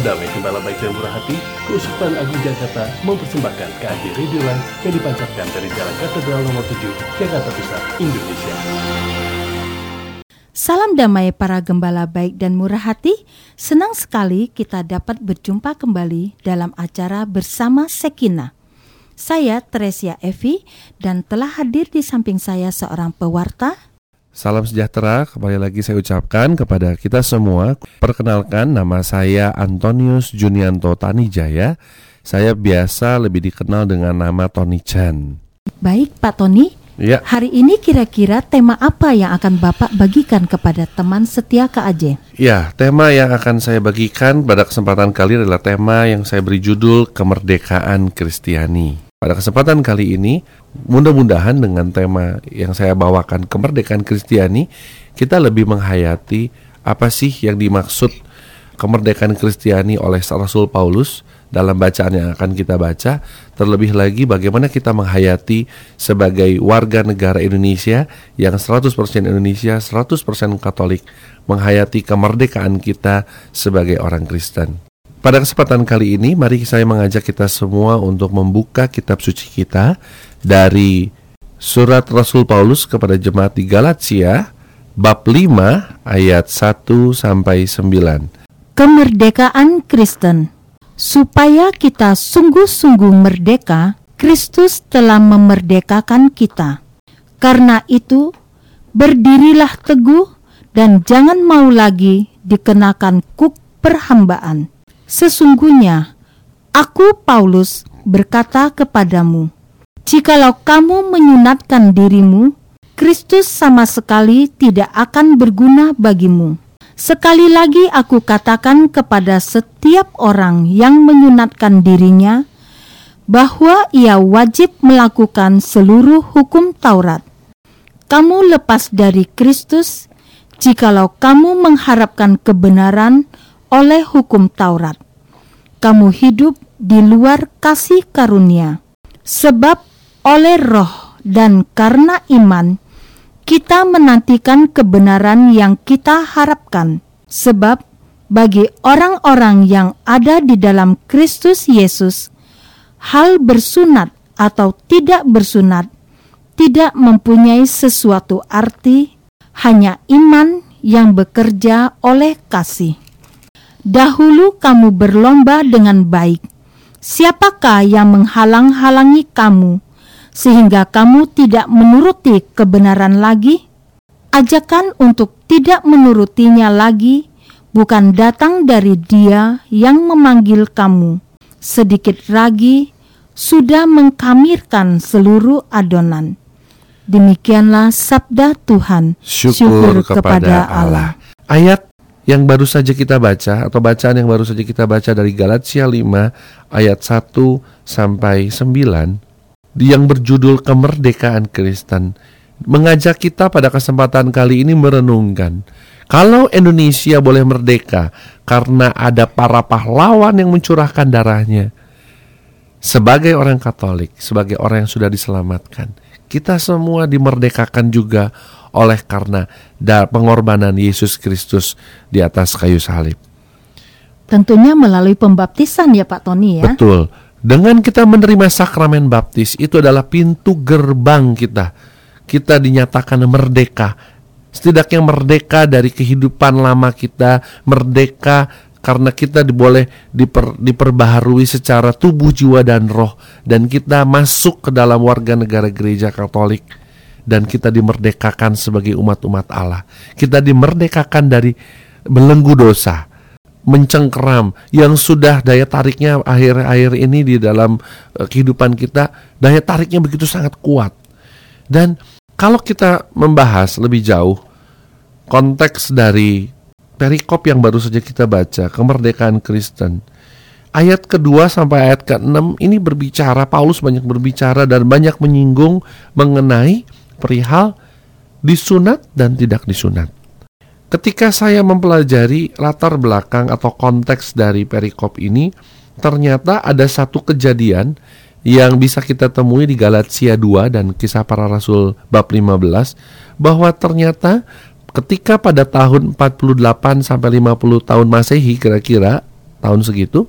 Damai gembala baik dan murah hati, Keuskupan Agung Jakarta mempersembahkan KAJ Radio Live yang dipancarkan dari Jalan Katedral nomor 7, Jakarta Pusat, Indonesia. Salam damai para gembala baik dan murah hati. Senang sekali kita dapat berjumpa kembali dalam acara bersama Sekina. Saya Teresia Evi dan telah hadir di samping saya seorang pewarta Salam sejahtera kembali lagi saya ucapkan kepada kita semua. Perkenalkan nama saya Antonius Junianto Tanijaya. Saya biasa lebih dikenal dengan nama Tony Chan. Baik Pak Tony, Ya, hari ini kira-kira tema apa yang akan Bapak bagikan kepada teman setia KAJ? ya, tema yang akan saya bagikan pada kesempatan kali adalah tema yang saya beri judul Kemerdekaan Kristiani. Pada kesempatan kali ini, mudah-mudahan dengan tema yang saya bawakan Kemerdekaan Kristiani, kita lebih menghayati apa sih yang dimaksud kemerdekaan Kristiani oleh Rasul Paulus dalam bacaan yang akan kita baca. Terlebih lagi bagaimana kita menghayati sebagai warga negara Indonesia yang 100% Indonesia 100% Katolik menghayati kemerdekaan kita sebagai orang Kristen pada kesempatan kali ini mari saya mengajak kita semua untuk membuka kitab suci kita dari surat Rasul Paulus kepada jemaat di Galatia bab 5 ayat 1 sampai 9 Kemerdekaan Kristen. Supaya kita sungguh-sungguh merdeka, Kristus telah memerdekakan kita. Karena itu, berdirilah teguh dan jangan mau lagi dikenakan kuk perhambaan. Sesungguhnya, aku Paulus berkata kepadamu, jikalau kamu menyunatkan dirimu, Kristus sama sekali tidak akan berguna bagimu. Sekali lagi aku katakan kepada setiap orang yang menyunatkan dirinya bahwa ia wajib melakukan seluruh hukum Taurat. Kamu lepas dari Kristus jikalau kamu mengharapkan kebenaran oleh hukum Taurat. Kamu hidup di luar kasih karunia. Sebab oleh roh dan karena iman, kita menantikan kebenaran yang kita harapkan, sebab bagi orang-orang yang ada di dalam Kristus Yesus, hal bersunat atau tidak bersunat tidak mempunyai sesuatu arti, hanya iman yang bekerja oleh kasih. Dahulu kamu berlomba dengan baik. Siapakah yang menghalang-halangi kamu? sehingga kamu tidak menuruti kebenaran lagi? Ajakan untuk tidak menurutinya lagi bukan datang dari Dia yang memanggil kamu. Sedikit lagi sudah mengkamirkan seluruh adonan. Demikianlah sabda Tuhan. Syukur, kepada Allah. Ayat yang baru saja kita baca atau bacaan yang baru saja kita baca dari Galatia 5 ayat 1 sampai 9 yang berjudul kemerdekaan Kristen mengajak kita pada kesempatan kali ini merenungkan kalau Indonesia boleh merdeka karena ada para pahlawan yang mencurahkan darahnya sebagai orang Katolik, sebagai orang yang sudah diselamatkan, kita semua dimerdekakan juga oleh karena pengorbanan Yesus Kristus di atas kayu salib. Tentunya melalui pembaptisan ya Pak Tony ya. Betul. Dengan kita menerima sakramen baptis itu adalah pintu gerbang kita. Kita dinyatakan merdeka. Setidaknya merdeka dari kehidupan lama kita, merdeka karena kita boleh diper, diperbaharui secara tubuh, jiwa dan roh dan kita masuk ke dalam warga negara gereja Katolik dan kita dimerdekakan sebagai umat-umat Allah. Kita dimerdekakan dari belenggu dosa, mencengkeram yang sudah daya tariknya akhir-akhir ini di dalam uh, kehidupan kita, daya tariknya begitu sangat kuat. Dan kalau kita membahas lebih jauh konteks dari perikop yang baru saja kita baca, kemerdekaan Kristen. Ayat kedua sampai ayat ke-6 ini berbicara, Paulus banyak berbicara dan banyak menyinggung mengenai perihal disunat dan tidak disunat. Ketika saya mempelajari latar belakang atau konteks dari perikop ini, ternyata ada satu kejadian yang bisa kita temui di Galatia 2 dan kisah para rasul bab 15 bahwa ternyata ketika pada tahun 48 sampai 50 tahun Masehi kira-kira tahun segitu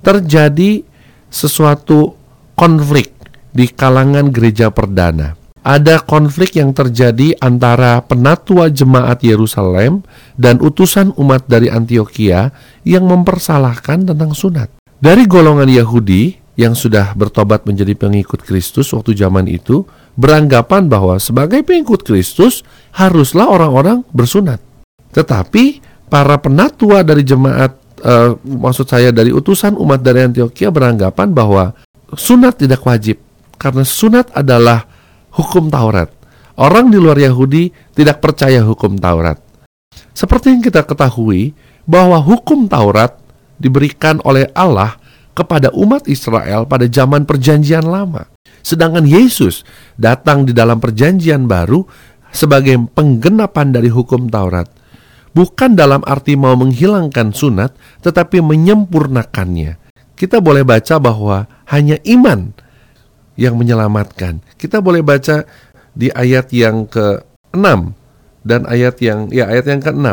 terjadi sesuatu konflik di kalangan gereja perdana. Ada konflik yang terjadi antara penatua jemaat Yerusalem dan utusan umat dari Antioquia yang mempersalahkan tentang sunat. Dari golongan Yahudi yang sudah bertobat menjadi pengikut Kristus waktu zaman itu, beranggapan bahwa sebagai pengikut Kristus haruslah orang-orang bersunat. Tetapi para penatua dari jemaat, uh, maksud saya dari utusan umat dari Antioquia beranggapan bahwa sunat tidak wajib karena sunat adalah hukum Taurat. Orang di luar Yahudi tidak percaya hukum Taurat. Seperti yang kita ketahui bahwa hukum Taurat diberikan oleh Allah kepada umat Israel pada zaman perjanjian lama. Sedangkan Yesus datang di dalam perjanjian baru sebagai penggenapan dari hukum Taurat. Bukan dalam arti mau menghilangkan sunat, tetapi menyempurnakannya. Kita boleh baca bahwa hanya iman yang menyelamatkan. Kita boleh baca di ayat yang ke-6 dan ayat yang ya ayat yang ke-6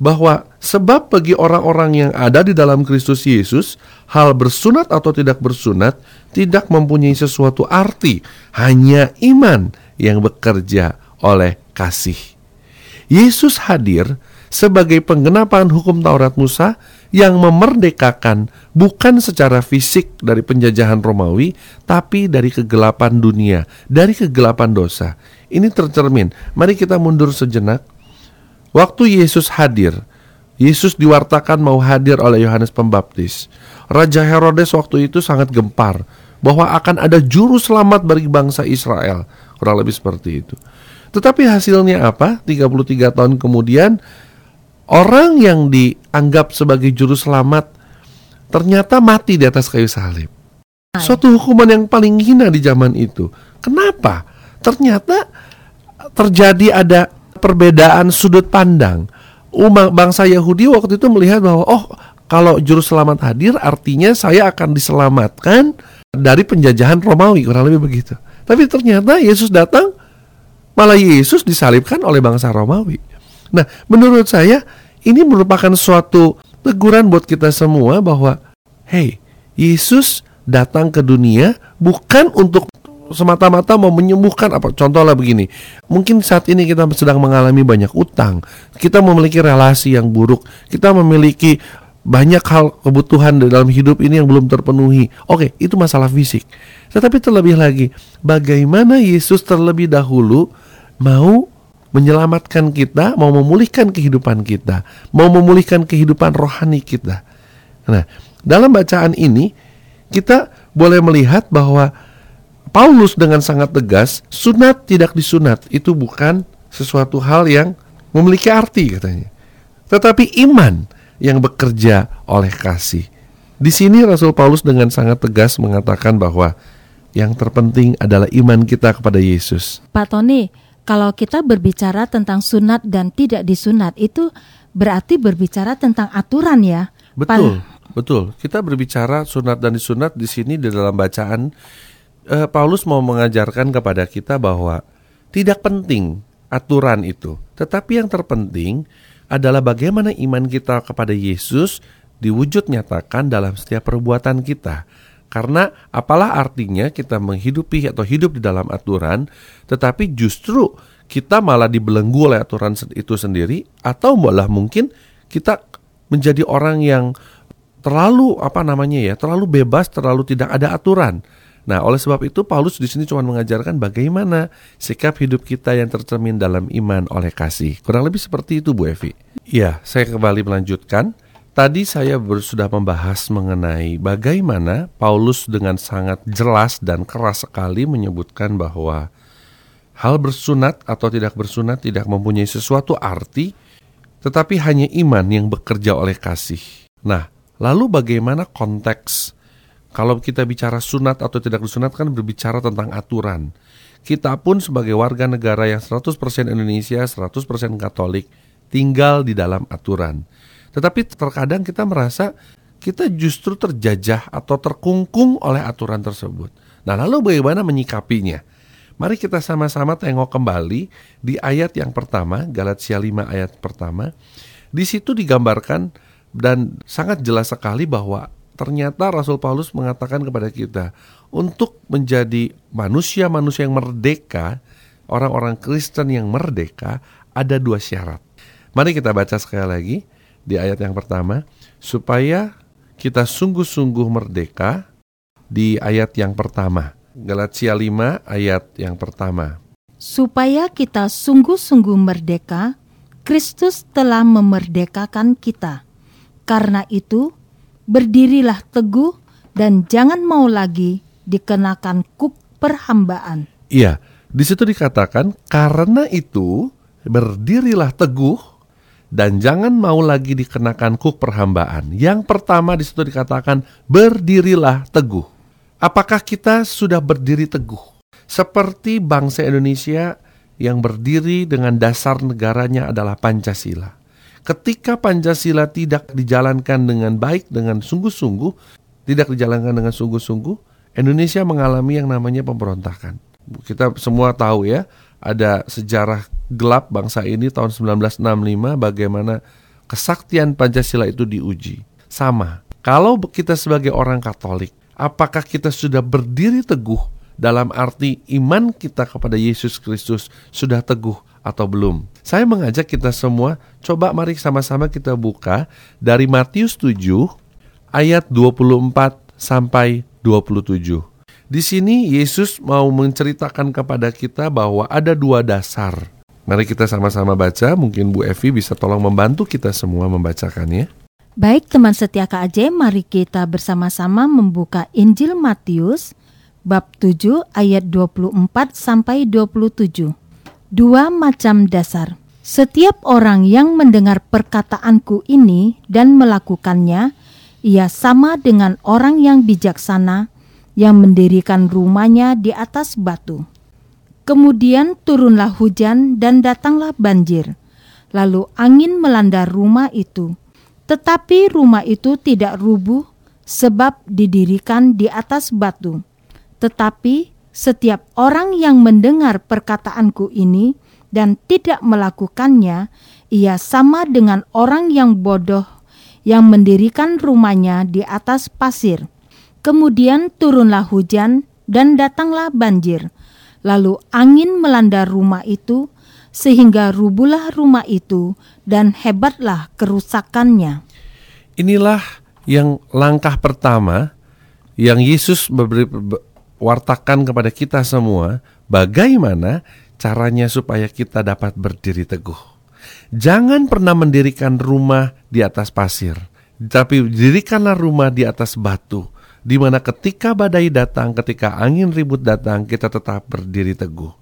bahwa sebab bagi orang-orang yang ada di dalam Kristus Yesus hal bersunat atau tidak bersunat tidak mempunyai sesuatu arti hanya iman yang bekerja oleh kasih. Yesus hadir sebagai penggenapan hukum Taurat Musa yang memerdekakan bukan secara fisik dari penjajahan Romawi, tapi dari kegelapan dunia, dari kegelapan dosa. Ini tercermin. Mari kita mundur sejenak. Waktu Yesus hadir, Yesus diwartakan mau hadir oleh Yohanes Pembaptis. Raja Herodes waktu itu sangat gempar bahwa akan ada juru selamat bagi bangsa Israel. Kurang lebih seperti itu. Tetapi hasilnya apa? 33 tahun kemudian orang yang dianggap sebagai juru selamat ternyata mati di atas kayu salib. Suatu hukuman yang paling hina di zaman itu. Kenapa? Ternyata terjadi ada perbedaan sudut pandang. Umat bangsa Yahudi waktu itu melihat bahwa oh kalau juru selamat hadir artinya saya akan diselamatkan dari penjajahan Romawi kurang lebih begitu. Tapi ternyata Yesus datang malah Yesus disalibkan oleh bangsa Romawi. Nah, menurut saya ini merupakan suatu teguran buat kita semua bahwa hey, Yesus datang ke dunia bukan untuk semata-mata mau menyembuhkan. Apa contohnya begini mungkin saat ini kita sedang mengalami banyak utang kita memiliki relasi yang buruk kita memiliki banyak hal kebutuhan dalam hidup ini yang belum terpenuhi. Oke itu masalah fisik. Tetapi terlebih lagi bagaimana Yesus terlebih dahulu mau menyelamatkan kita, mau memulihkan kehidupan kita, mau memulihkan kehidupan rohani kita. Nah, dalam bacaan ini kita boleh melihat bahwa Paulus dengan sangat tegas, sunat tidak disunat itu bukan sesuatu hal yang memiliki arti katanya. Tetapi iman yang bekerja oleh kasih. Di sini Rasul Paulus dengan sangat tegas mengatakan bahwa yang terpenting adalah iman kita kepada Yesus. Pak Tony, kalau kita berbicara tentang sunat dan tidak disunat itu berarti berbicara tentang aturan ya. Betul, Pal betul. Kita berbicara sunat dan disunat di sini di dalam bacaan uh, Paulus mau mengajarkan kepada kita bahwa tidak penting aturan itu, tetapi yang terpenting adalah bagaimana iman kita kepada Yesus diwujud nyatakan dalam setiap perbuatan kita. Karena apalah artinya kita menghidupi atau hidup di dalam aturan, tetapi justru kita malah dibelenggu oleh aturan itu sendiri, atau malah mungkin kita menjadi orang yang terlalu apa namanya ya, terlalu bebas, terlalu tidak ada aturan. Nah, oleh sebab itu Paulus di sini cuma mengajarkan bagaimana sikap hidup kita yang tercermin dalam iman oleh kasih. Kurang lebih seperti itu, Bu Evi. Ya, saya kembali melanjutkan. Tadi saya sudah membahas mengenai bagaimana Paulus dengan sangat jelas dan keras sekali menyebutkan bahwa hal bersunat atau tidak bersunat tidak mempunyai sesuatu arti, tetapi hanya iman yang bekerja oleh kasih. Nah, lalu bagaimana konteks? Kalau kita bicara sunat atau tidak bersunat kan berbicara tentang aturan. Kita pun sebagai warga negara yang 100% Indonesia, 100% Katolik, tinggal di dalam aturan. Tetapi terkadang kita merasa kita justru terjajah atau terkungkung oleh aturan tersebut. Nah, lalu bagaimana menyikapinya? Mari kita sama-sama tengok kembali di ayat yang pertama, Galatia 5 ayat pertama. Di situ digambarkan dan sangat jelas sekali bahwa ternyata Rasul Paulus mengatakan kepada kita untuk menjadi manusia-manusia yang merdeka, orang-orang Kristen yang merdeka ada dua syarat. Mari kita baca sekali lagi di ayat yang pertama supaya kita sungguh-sungguh merdeka di ayat yang pertama. Galatia 5 ayat yang pertama. Supaya kita sungguh-sungguh merdeka, Kristus telah memerdekakan kita. Karena itu, berdirilah teguh dan jangan mau lagi dikenakan kuk perhambaan. Iya, di situ dikatakan karena itu berdirilah teguh dan jangan mau lagi dikenakan kuk perhambaan. Yang pertama di situ dikatakan berdirilah teguh. Apakah kita sudah berdiri teguh? Seperti bangsa Indonesia yang berdiri dengan dasar negaranya adalah Pancasila. Ketika Pancasila tidak dijalankan dengan baik, dengan sungguh-sungguh, tidak dijalankan dengan sungguh-sungguh, Indonesia mengalami yang namanya pemberontakan. Kita semua tahu ya, ada sejarah gelap bangsa ini tahun 1965 bagaimana kesaktian Pancasila itu diuji. Sama, kalau kita sebagai orang Katolik, apakah kita sudah berdiri teguh dalam arti iman kita kepada Yesus Kristus sudah teguh atau belum? Saya mengajak kita semua, coba mari sama-sama kita buka dari Matius 7 ayat 24 sampai 27. Di sini Yesus mau menceritakan kepada kita bahwa ada dua dasar. Mari kita sama-sama baca, mungkin Bu Evi bisa tolong membantu kita semua membacakannya. Baik teman setia KAJ, mari kita bersama-sama membuka Injil Matius bab 7 ayat 24 sampai 27. Dua macam dasar. Setiap orang yang mendengar perkataanku ini dan melakukannya, ia sama dengan orang yang bijaksana yang mendirikan rumahnya di atas batu. Kemudian turunlah hujan dan datanglah banjir. Lalu angin melanda rumah itu. Tetapi rumah itu tidak rubuh sebab didirikan di atas batu. Tetapi setiap orang yang mendengar perkataanku ini dan tidak melakukannya, ia sama dengan orang yang bodoh yang mendirikan rumahnya di atas pasir. Kemudian turunlah hujan dan datanglah banjir. Lalu angin melanda rumah itu, sehingga rubuhlah rumah itu dan hebatlah kerusakannya. Inilah yang langkah pertama yang Yesus memberi wartakan kepada kita semua bagaimana caranya supaya kita dapat berdiri teguh. Jangan pernah mendirikan rumah di atas pasir, tapi dirikanlah rumah di atas batu di mana ketika badai datang, ketika angin ribut datang, kita tetap berdiri teguh.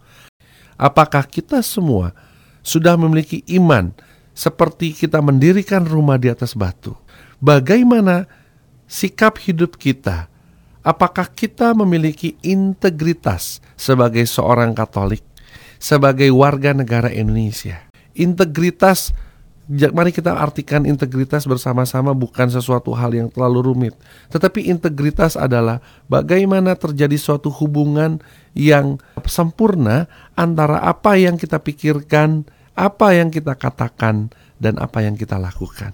Apakah kita semua sudah memiliki iman seperti kita mendirikan rumah di atas batu? Bagaimana sikap hidup kita? Apakah kita memiliki integritas sebagai seorang Katolik, sebagai warga negara Indonesia? Integritas mari kita artikan integritas bersama-sama bukan sesuatu hal yang terlalu rumit. Tetapi integritas adalah bagaimana terjadi suatu hubungan yang sempurna antara apa yang kita pikirkan, apa yang kita katakan, dan apa yang kita lakukan.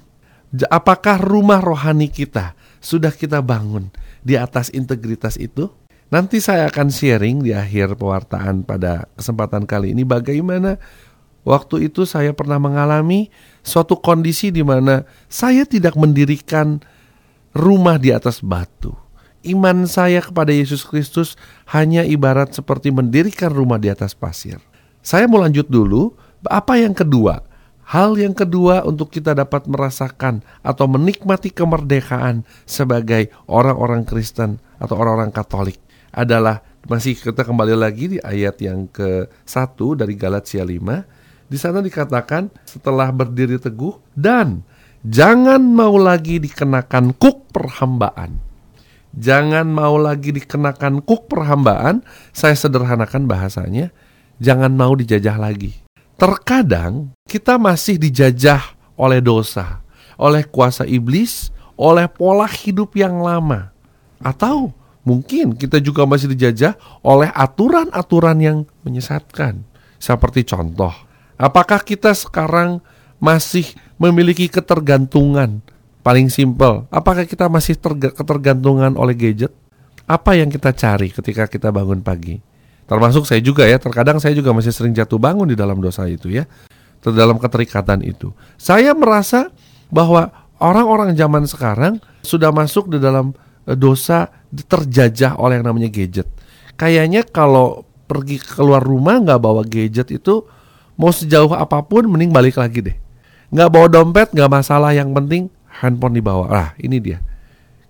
Apakah rumah rohani kita sudah kita bangun di atas integritas itu? Nanti saya akan sharing di akhir pewartaan pada kesempatan kali ini bagaimana Waktu itu saya pernah mengalami suatu kondisi di mana saya tidak mendirikan rumah di atas batu. Iman saya kepada Yesus Kristus hanya ibarat seperti mendirikan rumah di atas pasir. Saya mau lanjut dulu, apa yang kedua? Hal yang kedua untuk kita dapat merasakan atau menikmati kemerdekaan sebagai orang-orang Kristen atau orang-orang Katolik adalah masih kita kembali lagi di ayat yang ke-1 dari Galatia 5 di sana dikatakan setelah berdiri teguh dan jangan mau lagi dikenakan kuk perhambaan. Jangan mau lagi dikenakan kuk perhambaan, saya sederhanakan bahasanya, jangan mau dijajah lagi. Terkadang kita masih dijajah oleh dosa, oleh kuasa iblis, oleh pola hidup yang lama. Atau mungkin kita juga masih dijajah oleh aturan-aturan yang menyesatkan. Seperti contoh, Apakah kita sekarang masih memiliki ketergantungan paling simpel, apakah kita masih terga- ketergantungan oleh gadget? Apa yang kita cari ketika kita bangun pagi? Termasuk saya juga ya, terkadang saya juga masih sering jatuh bangun di dalam dosa itu ya. Dalam keterikatan itu. Saya merasa bahwa orang-orang zaman sekarang sudah masuk di dalam eh, dosa terjajah oleh yang namanya gadget. Kayaknya kalau pergi keluar rumah nggak bawa gadget itu mau sejauh apa pun mending balik lagi deh. Nggak bawa dompet nggak masalah, yang penting handphone dibawa. Ah ini dia.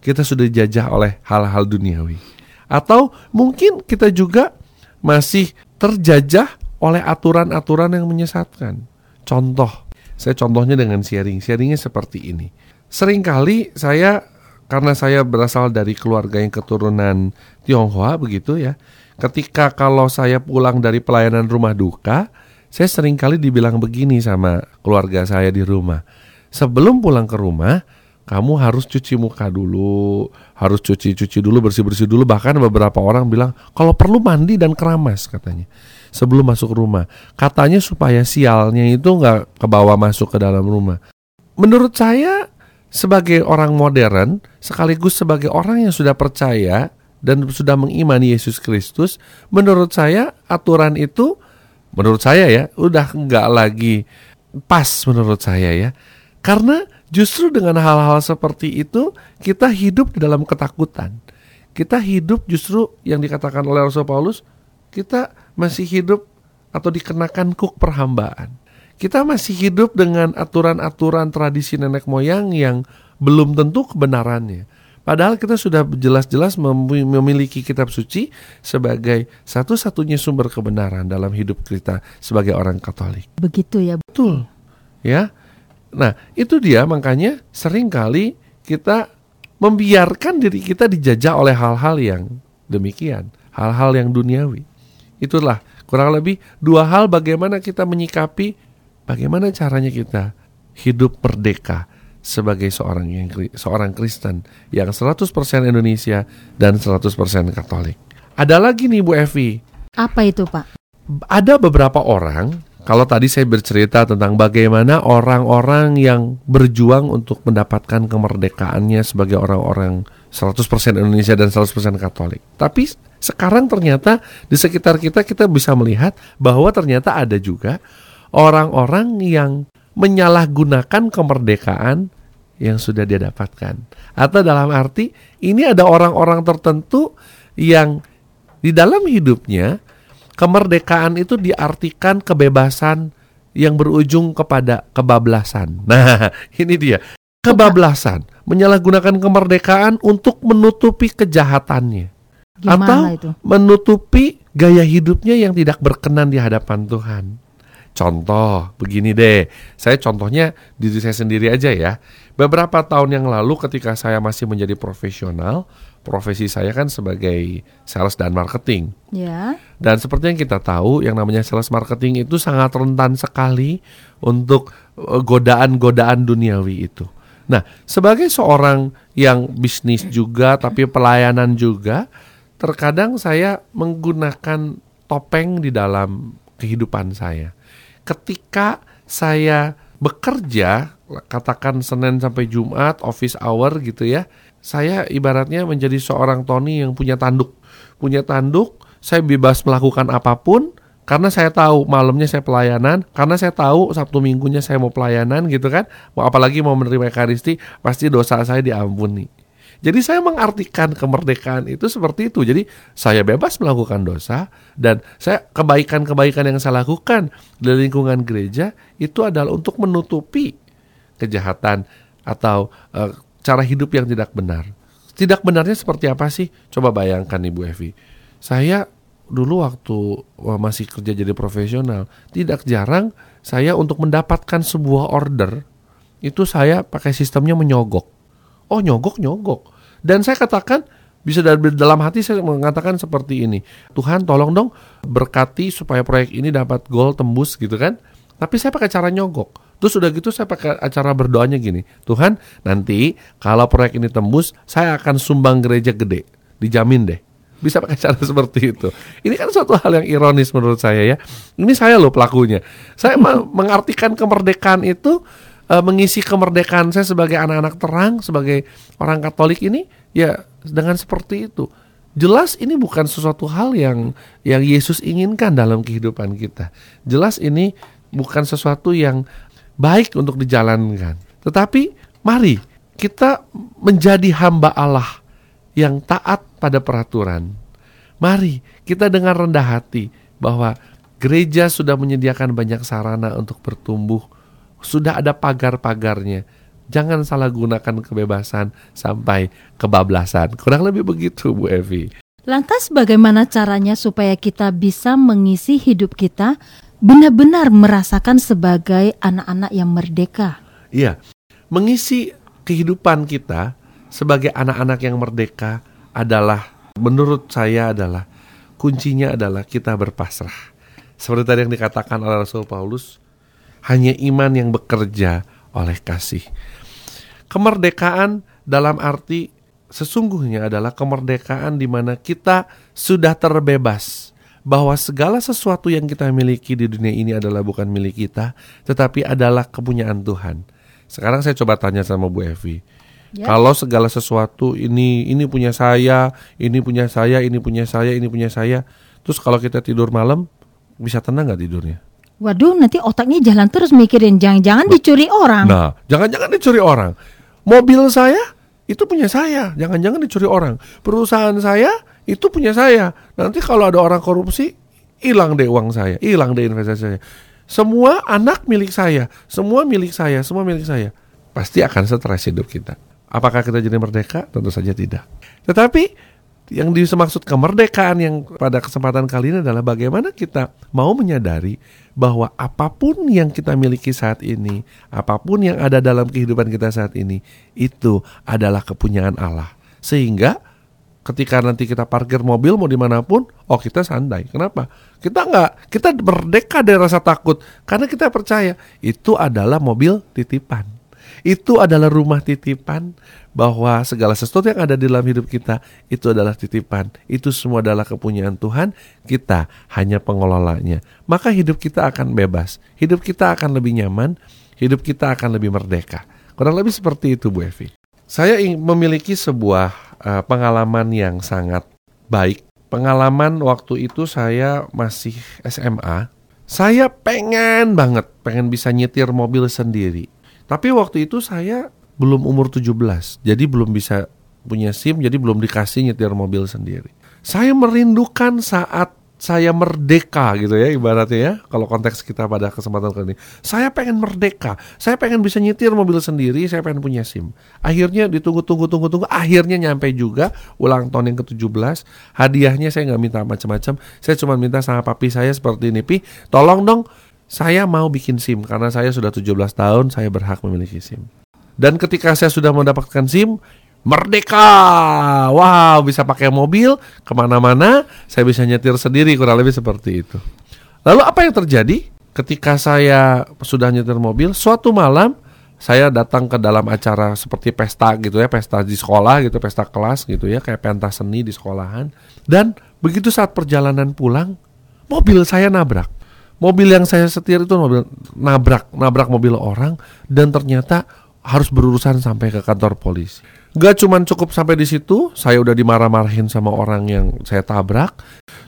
Kita sudah dijajah oleh hal-hal duniawi. Atau mungkin kita juga masih terjajah oleh aturan-aturan yang menyesatkan. Contoh, saya contohnya dengan sharing. Sharingnya seperti ini. Seringkali saya karena saya berasal dari keluarga yang keturunan Tionghoa begitu ya. Ketika kalau saya pulang dari pelayanan rumah duka, saya sering kali dibilang begini sama keluarga saya di rumah. Sebelum pulang ke rumah, kamu harus cuci muka dulu, harus cuci-cuci dulu, bersih-bersih dulu. Bahkan beberapa orang bilang kalau perlu mandi dan keramas katanya sebelum masuk rumah. Katanya supaya sialnya itu nggak kebawa masuk ke dalam rumah. Menurut saya sebagai orang modern sekaligus sebagai orang yang sudah percaya dan sudah mengimani Yesus Kristus, menurut saya aturan itu menurut saya ya udah nggak lagi pas menurut saya ya. Karena justru dengan hal-hal seperti itu kita hidup di dalam ketakutan. Kita hidup justru yang dikatakan oleh Rasul Paulus, kita masih hidup atau dikenakan kuk perhambaan. Kita masih hidup dengan aturan-aturan tradisi nenek moyang yang belum tentu kebenarannya. Padahal kita sudah jelas-jelas memiliki kitab suci sebagai satu-satunya sumber kebenaran dalam hidup kita sebagai orang Katolik. Begitu ya. Betul. Ya. Nah, itu dia makanya sering kali kita membiarkan diri kita dijajah oleh hal-hal yang demikian, hal-hal yang duniawi. Itulah kurang lebih dua hal bagaimana kita menyikapi bagaimana caranya kita hidup merdeka sebagai seorang yang seorang Kristen yang 100% Indonesia dan 100% Katolik. Ada lagi nih Bu Evi. Apa itu, Pak? Ada beberapa orang kalau tadi saya bercerita tentang bagaimana orang-orang yang berjuang untuk mendapatkan kemerdekaannya sebagai orang-orang 100% Indonesia dan 100% Katolik. Tapi sekarang ternyata di sekitar kita kita bisa melihat bahwa ternyata ada juga orang-orang yang menyalahgunakan kemerdekaan yang sudah dia dapatkan. Atau dalam arti ini ada orang-orang tertentu yang di dalam hidupnya kemerdekaan itu diartikan kebebasan yang berujung kepada kebablasan. Nah, ini dia. Kebablasan, menyalahgunakan kemerdekaan untuk menutupi kejahatannya. Gimana atau itu? menutupi gaya hidupnya yang tidak berkenan di hadapan Tuhan. Contoh, begini deh. Saya contohnya diri saya sendiri aja ya. Beberapa tahun yang lalu ketika saya masih menjadi profesional, profesi saya kan sebagai sales dan marketing. Ya. Dan seperti yang kita tahu, yang namanya sales marketing itu sangat rentan sekali untuk eh, godaan-godaan duniawi itu. Nah, sebagai seorang yang bisnis juga tapi pelayanan juga, terkadang saya menggunakan topeng di dalam kehidupan saya. Ketika saya bekerja, katakan Senin sampai Jumat, office hour gitu ya, saya ibaratnya menjadi seorang Tony yang punya tanduk. Punya tanduk, saya bebas melakukan apa pun, karena saya tahu malamnya saya pelayanan, karena saya tahu Sabtu Minggunya saya mau pelayanan gitu kan, mau apalagi mau menerima Ekaristi, pasti dosa saya diampuni. Jadi saya mengartikan kemerdekaan itu seperti itu. Jadi saya bebas melakukan dosa dan saya kebaikan-kebaikan yang saya lakukan di lingkungan gereja itu adalah untuk menutupi kejahatan atau uh, cara hidup yang tidak benar. Tidak benarnya seperti apa sih? Coba bayangkan Ibu Evi. Saya dulu waktu masih kerja jadi profesional, tidak jarang saya untuk mendapatkan sebuah order itu saya pakai sistemnya menyogok. Oh nyogok nyogok. Dan saya katakan bisa dalam hati saya mengatakan seperti ini. Tuhan tolong dong berkati supaya proyek ini dapat gol tembus gitu kan. Tapi saya pakai cara nyogok. Terus udah gitu saya pakai acara berdoanya gini. Tuhan nanti kalau proyek ini tembus saya akan sumbang gereja gede. Dijamin deh. Bisa pakai cara seperti itu. Ini kan suatu hal yang ironis menurut saya ya. Ini saya loh pelakunya. Saya mengartikan kemerdekaan itu uh, mengisi kemerdekaan saya sebagai anak-anak terang, sebagai orang Katolik ini ya dengan seperti itu. Jelas ini bukan sesuatu hal yang yang Yesus inginkan dalam kehidupan kita. Jelas ini bukan sesuatu yang baik untuk dijalankan. Tetapi mari kita menjadi hamba Allah yang taat pada peraturan. Mari kita dengar rendah hati bahwa gereja sudah menyediakan banyak sarana untuk bertumbuh sudah ada pagar-pagarnya. Jangan salah gunakan kebebasan sampai kebablasan. Kurang lebih begitu Bu Evi. Lantas bagaimana caranya supaya kita bisa mengisi hidup kita benar-benar merasakan sebagai anak-anak yang merdeka? Iya, mengisi kehidupan kita sebagai anak-anak yang merdeka adalah menurut saya adalah kuncinya adalah kita berpasrah. Seperti tadi yang dikatakan oleh Rasul Paulus, hanya iman yang bekerja oleh kasih. Kemerdekaan dalam arti sesungguhnya adalah kemerdekaan di mana kita sudah terbebas bahwa segala sesuatu yang kita miliki di dunia ini adalah bukan milik kita, tetapi adalah kepunyaan Tuhan. Sekarang saya coba tanya sama Bu Evi. Ya. Kalau segala sesuatu ini ini punya saya, ini punya saya, ini punya saya, ini punya saya, terus kalau kita tidur malam bisa tenang nggak tidurnya? Waduh, nanti otaknya jalan terus mikirin jangan-jangan dicuri orang. Nah, jangan-jangan dicuri orang. Mobil saya itu punya saya, jangan-jangan dicuri orang. Perusahaan saya itu punya saya. Nanti kalau ada orang korupsi, hilang deh uang saya, hilang deh investasi saya. Semua anak milik saya, semua milik saya, semua milik saya. Pasti akan stres hidup kita. Apakah kita jadi merdeka? Tentu saja tidak. Tetapi yang dimaksud kemerdekaan yang pada kesempatan kali ini adalah bagaimana kita mau menyadari bahwa apa pun yang kita miliki saat ini, apa pun yang ada dalam kehidupan kita saat ini, itu adalah kepunyaan Allah. Sehingga ketika nanti kita parkir mobil mau di mana pun, oh kita santai. Kenapa? Kita nggak, kita merdeka dari rasa takut karena kita percaya itu adalah mobil titipan. Itu adalah rumah titipan bahwa segala sesuatu yang ada di dalam hidup kita itu adalah titipan. Itu semua adalah kepunyaan Tuhan. Kita hanya pengelolanya. Maka hidup kita akan bebas. Hidup kita akan lebih nyaman. Hidup kita akan lebih merdeka. Kurang lebih seperti itu Bu Evi. Saya memiliki sebuah uh, pengalaman yang sangat baik. Pengalaman waktu itu saya masih SMA. Saya pengen banget, pengen bisa nyetir mobil sendiri tapi waktu itu saya belum umur 17, jadi belum bisa punya SIM, jadi belum dikasih nyetir mobil sendiri. Saya merindukan saat saya merdeka gitu ya ibaratnya ya kalau konteks kita pada kesempatan kali ini saya pengen merdeka saya pengen bisa nyetir mobil sendiri saya pengen punya SIM akhirnya ditunggu tunggu tunggu tunggu akhirnya nyampe juga ulang tahun yang ke-17 hadiahnya saya nggak minta macam-macam saya cuma minta sama papi saya seperti ini pi tolong dong saya mau bikin SIM karena saya sudah 17 tahun, saya berhak memiliki SIM. Dan ketika saya sudah mendapatkan SIM, merdeka! Wow, bisa pakai mobil ke mana-mana, saya bisa nyetir sendiri, kurang lebih seperti itu. Lalu apa yang terjadi? Ketika saya sudah nyetir mobil, suatu malam saya datang ke dalam acara seperti pesta gitu ya, pesta di sekolah gitu, pesta kelas gitu ya, kayak pentas seni di sekolahan. Dan begitu saat perjalanan pulang, mobil saya nabrak mobil yang saya setir itu mobil nabrak nabrak mobil orang dan ternyata harus berurusan sampai ke kantor polisi. Gak cuman cukup sampai di situ, saya udah dimarah-marahin sama orang yang saya tabrak.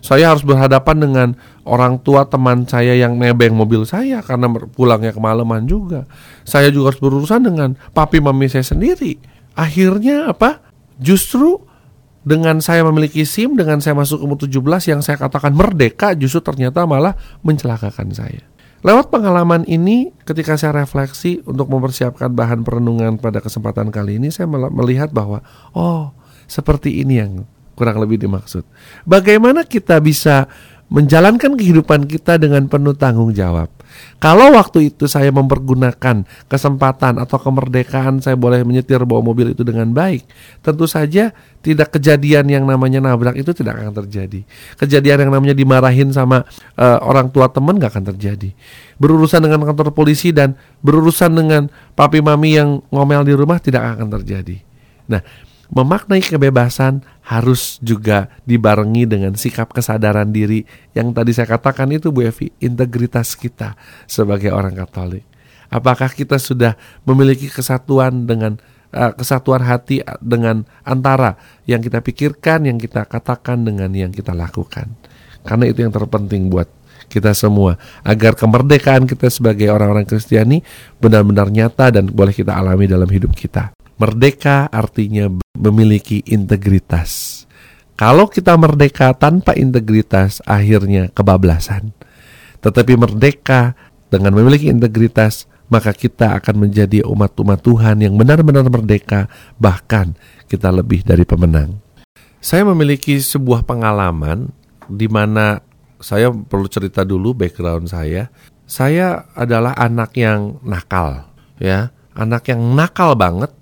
Saya harus berhadapan dengan orang tua teman saya yang nebeng mobil saya karena pulangnya kemalaman juga. Saya juga harus berurusan dengan papi mami saya sendiri. Akhirnya apa? Justru dengan saya memiliki SIM, dengan saya masuk umur 17 yang saya katakan merdeka justru ternyata malah mencelakakan saya. Lewat pengalaman ini, ketika saya refleksi untuk mempersiapkan bahan perenungan pada kesempatan kali ini, saya melihat bahwa, oh, seperti ini yang kurang lebih dimaksud. Bagaimana kita bisa menjalankan kehidupan kita dengan penuh tanggung jawab. Kalau waktu itu saya mempergunakan kesempatan atau kemerdekaan saya boleh menyetir bawa mobil itu dengan baik, tentu saja tidak kejadian yang namanya nabrak itu tidak akan terjadi. Kejadian yang namanya dimarahin sama uh, orang tua teman gak akan terjadi. Berurusan dengan kantor polisi dan berurusan dengan papi mami yang ngomel di rumah tidak akan terjadi. Nah, memaknai kebebasan harus juga dibarengi dengan sikap kesadaran diri yang tadi saya katakan itu Bu Evi, integritas kita sebagai orang Katolik. Apakah kita sudah memiliki kesatuan dengan uh, kesatuan hati dengan antara yang kita pikirkan, yang kita katakan dengan yang kita lakukan. Karena itu yang terpenting buat kita semua agar kemerdekaan kita sebagai orang-orang Kristiani benar-benar nyata dan boleh kita alami dalam hidup kita. Merdeka artinya memiliki integritas. Kalau kita merdeka tanpa integritas, akhirnya kebablasan. Tetapi merdeka dengan memiliki integritas, maka kita akan menjadi umat-umat Tuhan yang benar-benar merdeka, bahkan kita lebih dari pemenang. Saya memiliki sebuah pengalaman di mana saya perlu cerita dulu background saya. Saya adalah anak yang nakal, ya, anak yang nakal banget,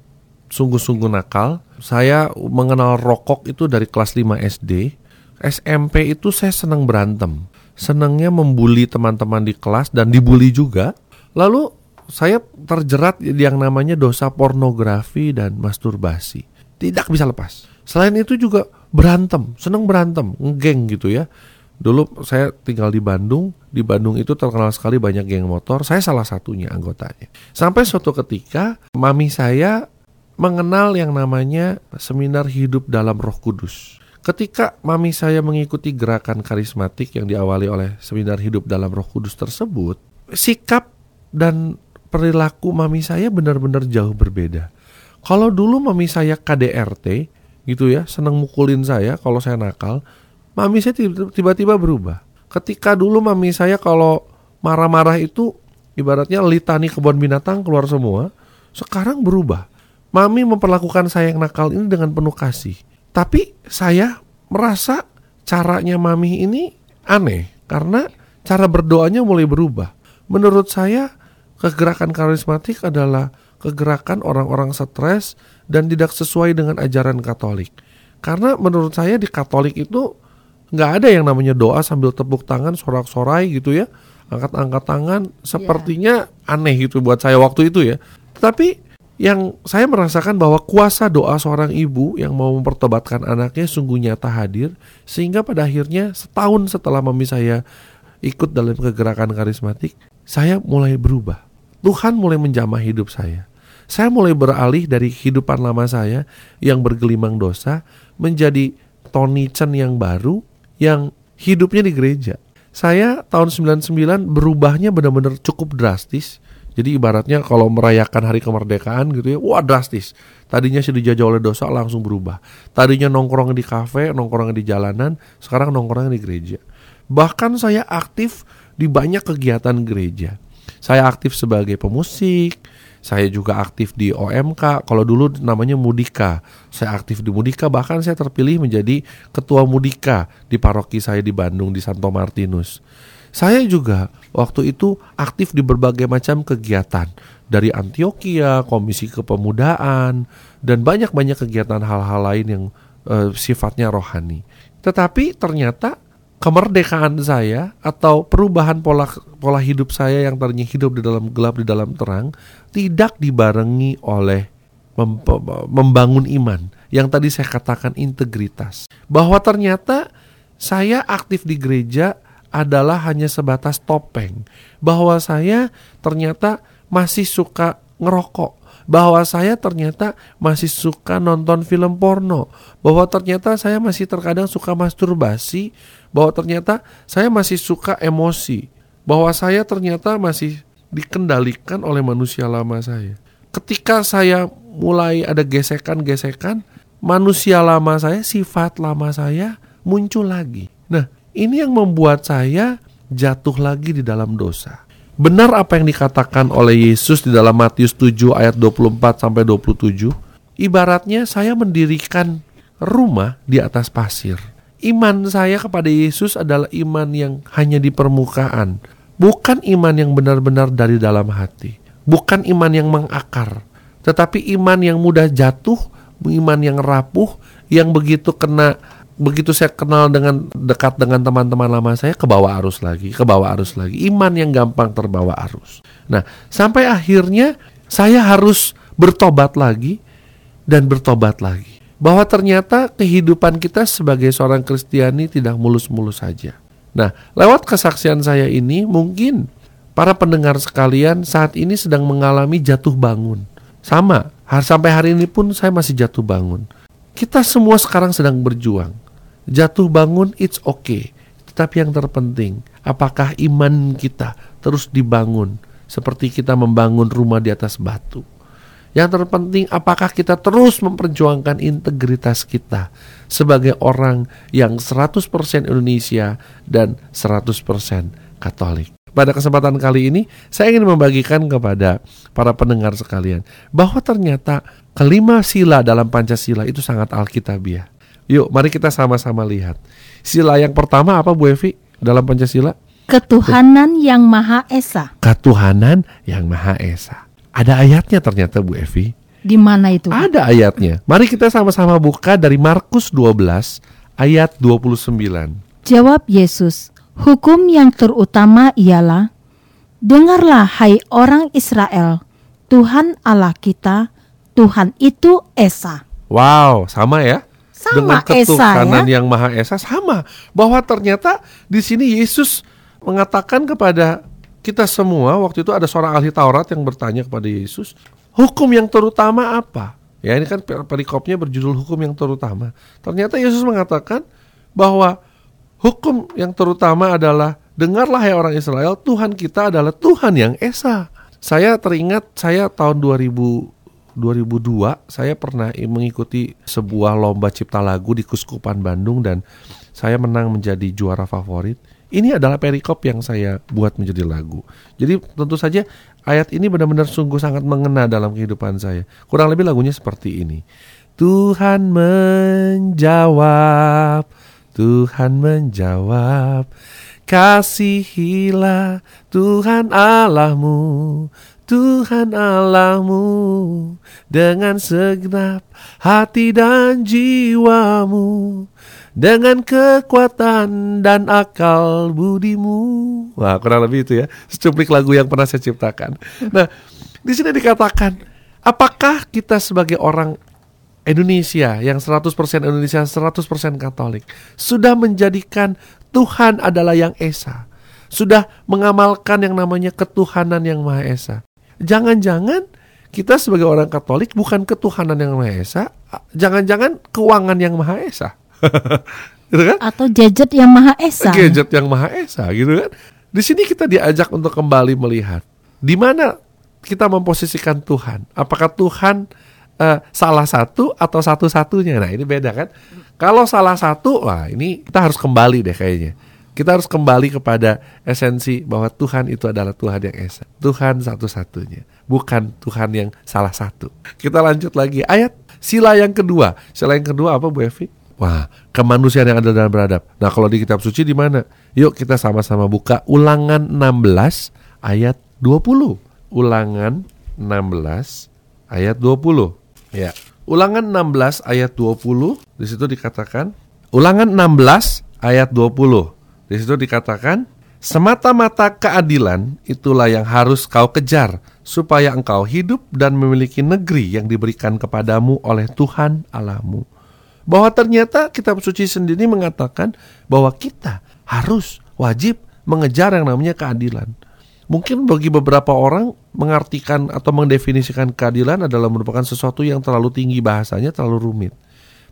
sungguh-sungguh nakal. Saya mengenal rokok itu dari kelas 5 SD. SMP itu saya senang berantem. Senangnya membuli teman-teman di kelas dan dibully juga. Lalu saya terjerat yang namanya dosa pornografi dan masturbasi. Tidak bisa lepas. Selain itu juga berantem, seneng berantem, ngegeng gitu ya. Dulu saya tinggal di Bandung, di Bandung itu terkenal sekali banyak geng motor, saya salah satunya anggotanya. Sampai suatu ketika, mami saya mengenal yang namanya seminar hidup dalam roh kudus. Ketika mami saya mengikuti gerakan karismatik yang diawali oleh seminar hidup dalam roh kudus tersebut, sikap dan perilaku mami saya benar-benar jauh berbeda. Kalau dulu mami saya KDRT gitu ya, senang mukulin saya kalau saya nakal, mami saya tiba-tiba berubah. Ketika dulu mami saya kalau marah-marah itu ibaratnya litani kebun binatang keluar semua, sekarang berubah. Mami memperlakukan saya yang nakal ini dengan penuh kasih. Tapi saya merasa caranya mami ini aneh karena cara berdoanya mulai berubah. Menurut saya Kegerakan karismatik adalah kegerakan orang-orang stres dan tidak sesuai dengan ajaran Katolik. Karena menurut saya di Katolik itu nggak ada yang namanya doa sambil tepuk tangan sorak-sorai gitu ya, angkat-angkat tangan. Sepertinya yeah. aneh gitu buat saya waktu itu ya. Tapi yang saya merasakan bahwa kuasa doa seorang ibu yang mau mempertobatkan anaknya sungguh nyata hadir sehingga pada akhirnya setahun setelah mami saya ikut dalam kegerakan karismatik saya mulai berubah Tuhan mulai menjamah hidup saya. Saya mulai beralih dari kehidupan lama saya yang bergelimang dosa menjadi Tony Chen yang baru yang hidupnya di gereja. Saya tahun 99 berubahnya benar-benar cukup drastis. Jadi ibaratnya kalau merayakan hari kemerdekaan gitu ya, wah drastis. Tadinya sih dijajah oleh dosa langsung berubah. Tadinya nongkrong di kafe, nongkrong di jalanan, sekarang nongkrong di gereja. Bahkan saya aktif di banyak kegiatan gereja. Saya aktif sebagai pemusik, saya juga aktif di OMK. Kalau dulu namanya Mudika. Saya aktif di Mudika, bahkan saya terpilih menjadi ketua Mudika di paroki saya di Bandung di Santo Martinus. Saya juga waktu itu aktif di berbagai macam kegiatan. Dari Antioquia, Komisi Kepemudaan, dan banyak-banyak kegiatan hal-hal lain yang uh, sifatnya rohani. Tetapi ternyata kemerdekaan saya atau perubahan pola pola hidup saya yang tadinya hidup di dalam gelap di dalam terang tidak dibarengi oleh mem membangun iman. Yang tadi saya katakan integritas. Bahwa ternyata saya aktif di gereja adalah hanya sebatas topeng. Bahwa saya ternyata masih suka ngerokok. Bahwa saya ternyata masih suka nonton film porno, bahwa ternyata saya masih terkadang suka masturbasi, bahwa ternyata saya masih suka emosi, bahwa saya ternyata masih dikendalikan oleh manusia lama saya. Ketika saya mulai ada gesekan-gesekan, manusia lama saya, sifat lama saya muncul lagi. Nah, ini yang membuat saya jatuh lagi di dalam dosa. Benar apa yang dikatakan oleh Yesus di dalam Matius 7 ayat 24 sampai 27? Ibaratnya saya mendirikan rumah di atas pasir. Iman saya kepada Yesus adalah iman yang hanya di permukaan, bukan iman yang benar-benar dari dalam hati, bukan iman yang mengakar, tetapi iman yang mudah jatuh, iman yang rapuh, yang begitu kena begitu saya kenal dengan dekat dengan teman-teman lama saya ke bawah arus lagi, ke bawah arus lagi. Iman yang gampang terbawa arus. Nah, sampai akhirnya saya harus bertobat lagi dan bertobat lagi. Bahwa ternyata kehidupan kita sebagai seorang Kristiani tidak mulus-mulus saja. Nah, lewat kesaksian saya ini mungkin para pendengar sekalian saat ini sedang mengalami jatuh bangun. Sama, sampai hari ini pun saya masih jatuh bangun. Kita semua sekarang sedang berjuang. Jatuh bangun it's okay. Tetapi yang terpenting, apakah iman kita terus dibangun seperti kita membangun rumah di atas batu? Yang terpenting apakah kita terus memperjuangkan integritas kita sebagai orang yang 100% Indonesia dan 100% Katolik. Pada kesempatan kali ini, saya ingin membagikan kepada para pendengar sekalian bahwa ternyata kelima sila dalam Pancasila itu sangat alkitabiah. Yuk, mari kita sama-sama lihat. Sila yang pertama apa Bu Evi dalam Pancasila? Ketuhanan yang Maha Esa. Ketuhanan yang Maha Esa. Ada ayatnya ternyata Bu Evi. Di mana itu? Ada ayatnya. Mari kita sama-sama buka dari Markus 12 ayat 29. Jawab Yesus, Hukum yang terutama ialah, Dengarlah hai orang Israel, Tuhan Allah kita, Tuhan itu Esa. Wow, sama ya? Sama Dengan Esa ketuhanan ya. yang Maha Esa sama. Bahwa ternyata di sini Yesus mengatakan kepada kita semua waktu itu ada seorang ahli Taurat yang bertanya kepada Yesus, hukum yang terutama apa? Ya ini kan perikopnya berjudul hukum yang terutama. Ternyata Yesus mengatakan bahwa Hukum yang terutama adalah dengarlah hai orang Israel, Tuhan kita adalah Tuhan yang esa. Saya teringat saya tahun 2000 2002 saya pernah mengikuti sebuah lomba cipta lagu di Kuskupan Bandung dan saya menang menjadi juara favorit. Ini adalah perikop yang saya buat menjadi lagu. Jadi tentu saja ayat ini benar-benar sungguh sangat mengena dalam kehidupan saya. Kurang lebih lagunya seperti ini. Tuhan menjawab Tuhan menjawab, Kasihilah Tuhan Allahmu, Tuhan Allahmu dengan segenap hati dan jiwamu, dengan kekuatan dan akal budimu. Wah, kurang lebih itu ya, secuplik lagu yang pernah saya ciptakan. Nah, di sini dikatakan, apakah kita sebagai orang Indonesia yang 100% Indonesia 100% Katolik sudah menjadikan Tuhan adalah yang esa. Sudah mengamalkan yang namanya ketuhanan yang Maha Esa. Jangan-jangan kita sebagai orang Katolik bukan ketuhanan yang Maha Esa, jangan-jangan keuangan yang Maha Esa. gitu kan? Atau gadget yang Maha Esa. Gadget yang Maha Esa gitu kan. Di sini kita diajak untuk kembali melihat di mana kita memposisikan Tuhan. Apakah Tuhan uh, salah satu atau satu-satunya. Nah, ini beda kan? Kalau salah satu, wah ini kita harus kembali deh kayaknya. Kita harus kembali kepada esensi bahwa Tuhan itu adalah Tuhan yang esa. Tuhan satu-satunya, bukan Tuhan yang salah satu. Kita lanjut lagi ayat sila yang kedua. Sila yang kedua apa Bu Evi? Wah, kemanusiaan yang adil dan beradab. Nah, kalau di kitab suci di mana? Yuk kita sama-sama buka Ulangan 16 ayat 20. Ulangan 16 ayat 20. Ya. Ulangan 16 ayat 20 di situ dikatakan Ulangan 16 ayat 20. Di situ dikatakan semata-mata keadilan itulah yang harus kau kejar supaya engkau hidup dan memiliki negeri yang diberikan kepadamu oleh Tuhan Allahmu. Bahwa ternyata kitab suci sendiri mengatakan bahwa kita harus wajib mengejar yang namanya keadilan. Mungkin bagi beberapa orang mengartikan atau mendefinisikan keadilan adalah merupakan sesuatu yang terlalu tinggi bahasanya, terlalu rumit.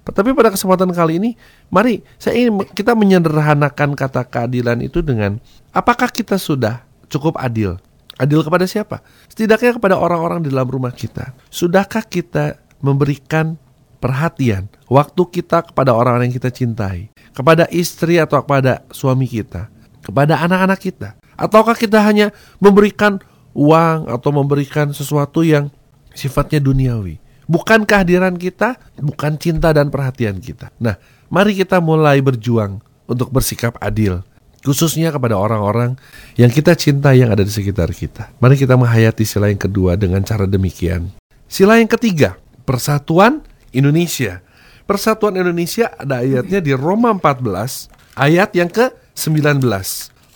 Tapi pada kesempatan kali ini, mari saya ingin kita menyederhanakan kata keadilan itu dengan apakah kita sudah cukup adil? Adil kepada siapa? Setidaknya kepada orang-orang di dalam rumah kita. Sudahkah kita memberikan perhatian, waktu kita kepada orang-orang yang kita cintai, kepada istri atau kepada suami kita, kepada anak-anak kita? Ataukah kita hanya memberikan uang atau memberikan sesuatu yang sifatnya duniawi? Bukan kehadiran kita, bukan cinta dan perhatian kita. Nah, mari kita mulai berjuang untuk bersikap adil, khususnya kepada orang-orang yang kita cinta yang ada di sekitar kita. Mari kita menghayati sila yang kedua dengan cara demikian. Sila yang ketiga, persatuan Indonesia. Persatuan Indonesia ada ayatnya di Roma 14 ayat yang ke-19.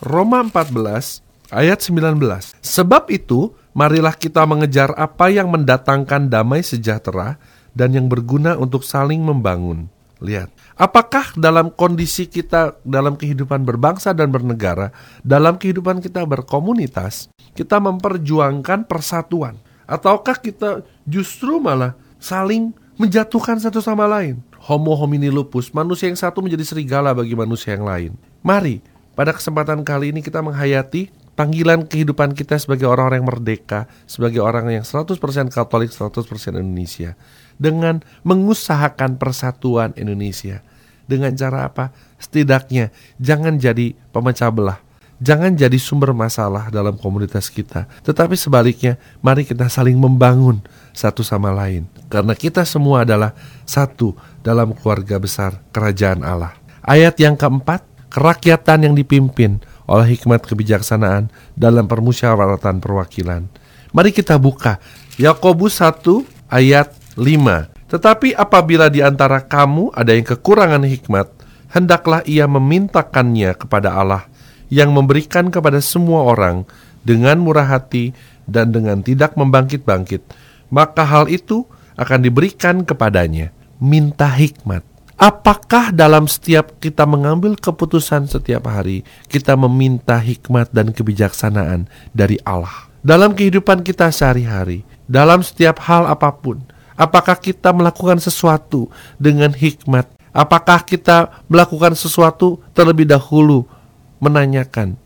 Roma 14 ayat 19. Sebab itu, marilah kita mengejar apa yang mendatangkan damai sejahtera dan yang berguna untuk saling membangun. Lihat, apakah dalam kondisi kita dalam kehidupan berbangsa dan bernegara, dalam kehidupan kita berkomunitas, kita memperjuangkan persatuan ataukah kita justru malah saling menjatuhkan satu sama lain? Homo homini lupus, manusia yang satu menjadi serigala bagi manusia yang lain. Mari, pada kesempatan kali ini kita menghayati panggilan kehidupan kita sebagai orang-orang yang merdeka, sebagai orang yang 100% Katolik, 100% Indonesia dengan mengusahakan persatuan Indonesia. Dengan cara apa? Setidaknya jangan jadi pemecah belah. Jangan jadi sumber masalah dalam komunitas kita. Tetapi sebaliknya, mari kita saling membangun satu sama lain. Karena kita semua adalah satu dalam keluarga besar kerajaan Allah. Ayat yang keempat, kerakyatan yang dipimpin oleh hikmat kebijaksanaan dalam permusyawaratan perwakilan. Mari kita buka Yakobus 1 ayat 5. Tetapi apabila di antara kamu ada yang kekurangan hikmat, hendaklah ia memintakannya kepada Allah yang memberikan kepada semua orang dengan murah hati dan dengan tidak membangkit-bangkit. Maka hal itu akan diberikan kepadanya. Minta hikmat. Apakah dalam setiap kita mengambil keputusan setiap hari, kita meminta hikmat dan kebijaksanaan dari Allah? Dalam kehidupan kita sehari-hari, dalam setiap hal apa pun, Apakah kita melakukan sesuatu dengan hikmat? Apakah kita melakukan sesuatu terlebih dahulu menanyakan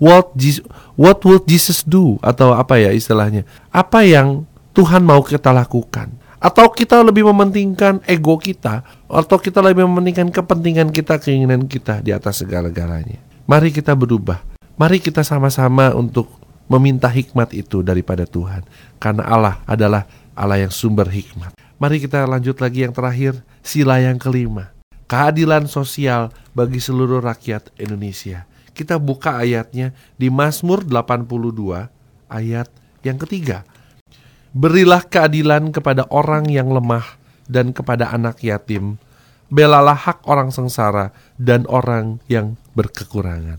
what Jesus, what would Jesus do atau apa ya istilahnya? Apa yang Tuhan mau kita lakukan? Atau kita lebih mementingkan ego kita atau kita lebih mementingkan kepentingan kita, keinginan kita di atas segala-galanya. Mari kita berubah. Mari kita sama-sama untuk meminta hikmat itu daripada Tuhan. Karena Allah adalah Allah yang sumber hikmat. Mari kita lanjut lagi yang terakhir, sila yang kelima. Keadilan sosial bagi seluruh rakyat Indonesia. Kita buka ayatnya di Mazmur 82 ayat yang ketiga. Berilah keadilan kepada orang yang lemah dan kepada anak yatim. Belalah hak orang sengsara dan orang yang berkekurangan.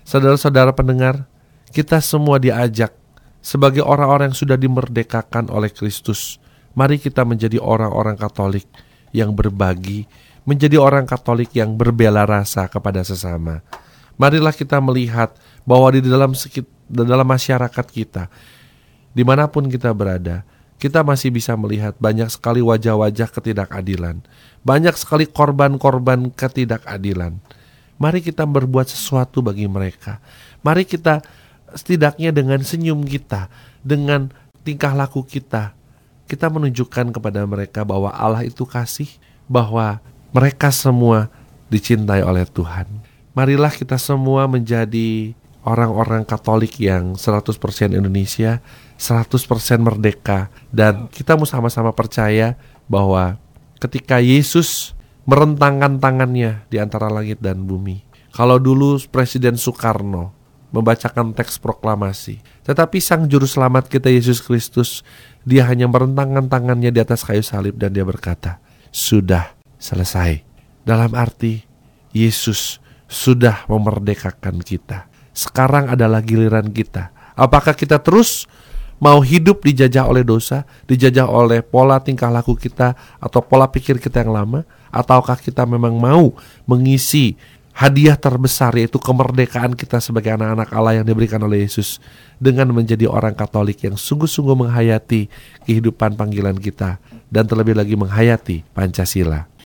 Saudara-saudara pendengar, kita semua diajak sebagai orang-orang yang sudah dimerdekakan oleh Kristus, mari kita menjadi orang-orang Katolik yang berbagi, menjadi orang Katolik yang berbela rasa kepada sesama. Marilah kita melihat bahwa di dalam di dalam masyarakat kita, di mana pun kita berada, kita masih bisa melihat banyak sekali wajah-wajah ketidakadilan, banyak sekali korban-korban ketidakadilan. Mari kita berbuat sesuatu bagi mereka. Mari kita setidaknya dengan senyum kita, dengan tingkah laku kita, kita menunjukkan kepada mereka bahwa Allah itu kasih, bahwa mereka semua dicintai oleh Tuhan. Marilah kita semua menjadi orang-orang Katolik yang 100% Indonesia, 100% merdeka dan kita mau sama-sama percaya bahwa ketika Yesus merentangkan tangannya di antara langit dan bumi. Kalau dulu Presiden Soekarno membacakan teks proklamasi. Tetapi sang juru selamat kita Yesus Kristus, dia hanya merentangkan tangannya di atas kayu salib dan dia berkata, sudah selesai. Dalam arti, Yesus sudah memerdekakan kita. Sekarang adalah giliran kita. Apakah kita terus mau hidup dijajah oleh dosa, dijajah oleh pola tingkah laku kita atau pola pikir kita yang lama, ataukah kita memang mau mengisi hadiah terbesar yaitu kemerdekaan kita sebagai anak-anak Allah yang diberikan oleh Yesus dengan menjadi orang Katolik yang sungguh-sungguh menghayati kehidupan panggilan kita dan terlebih lagi menghayati Pancasila.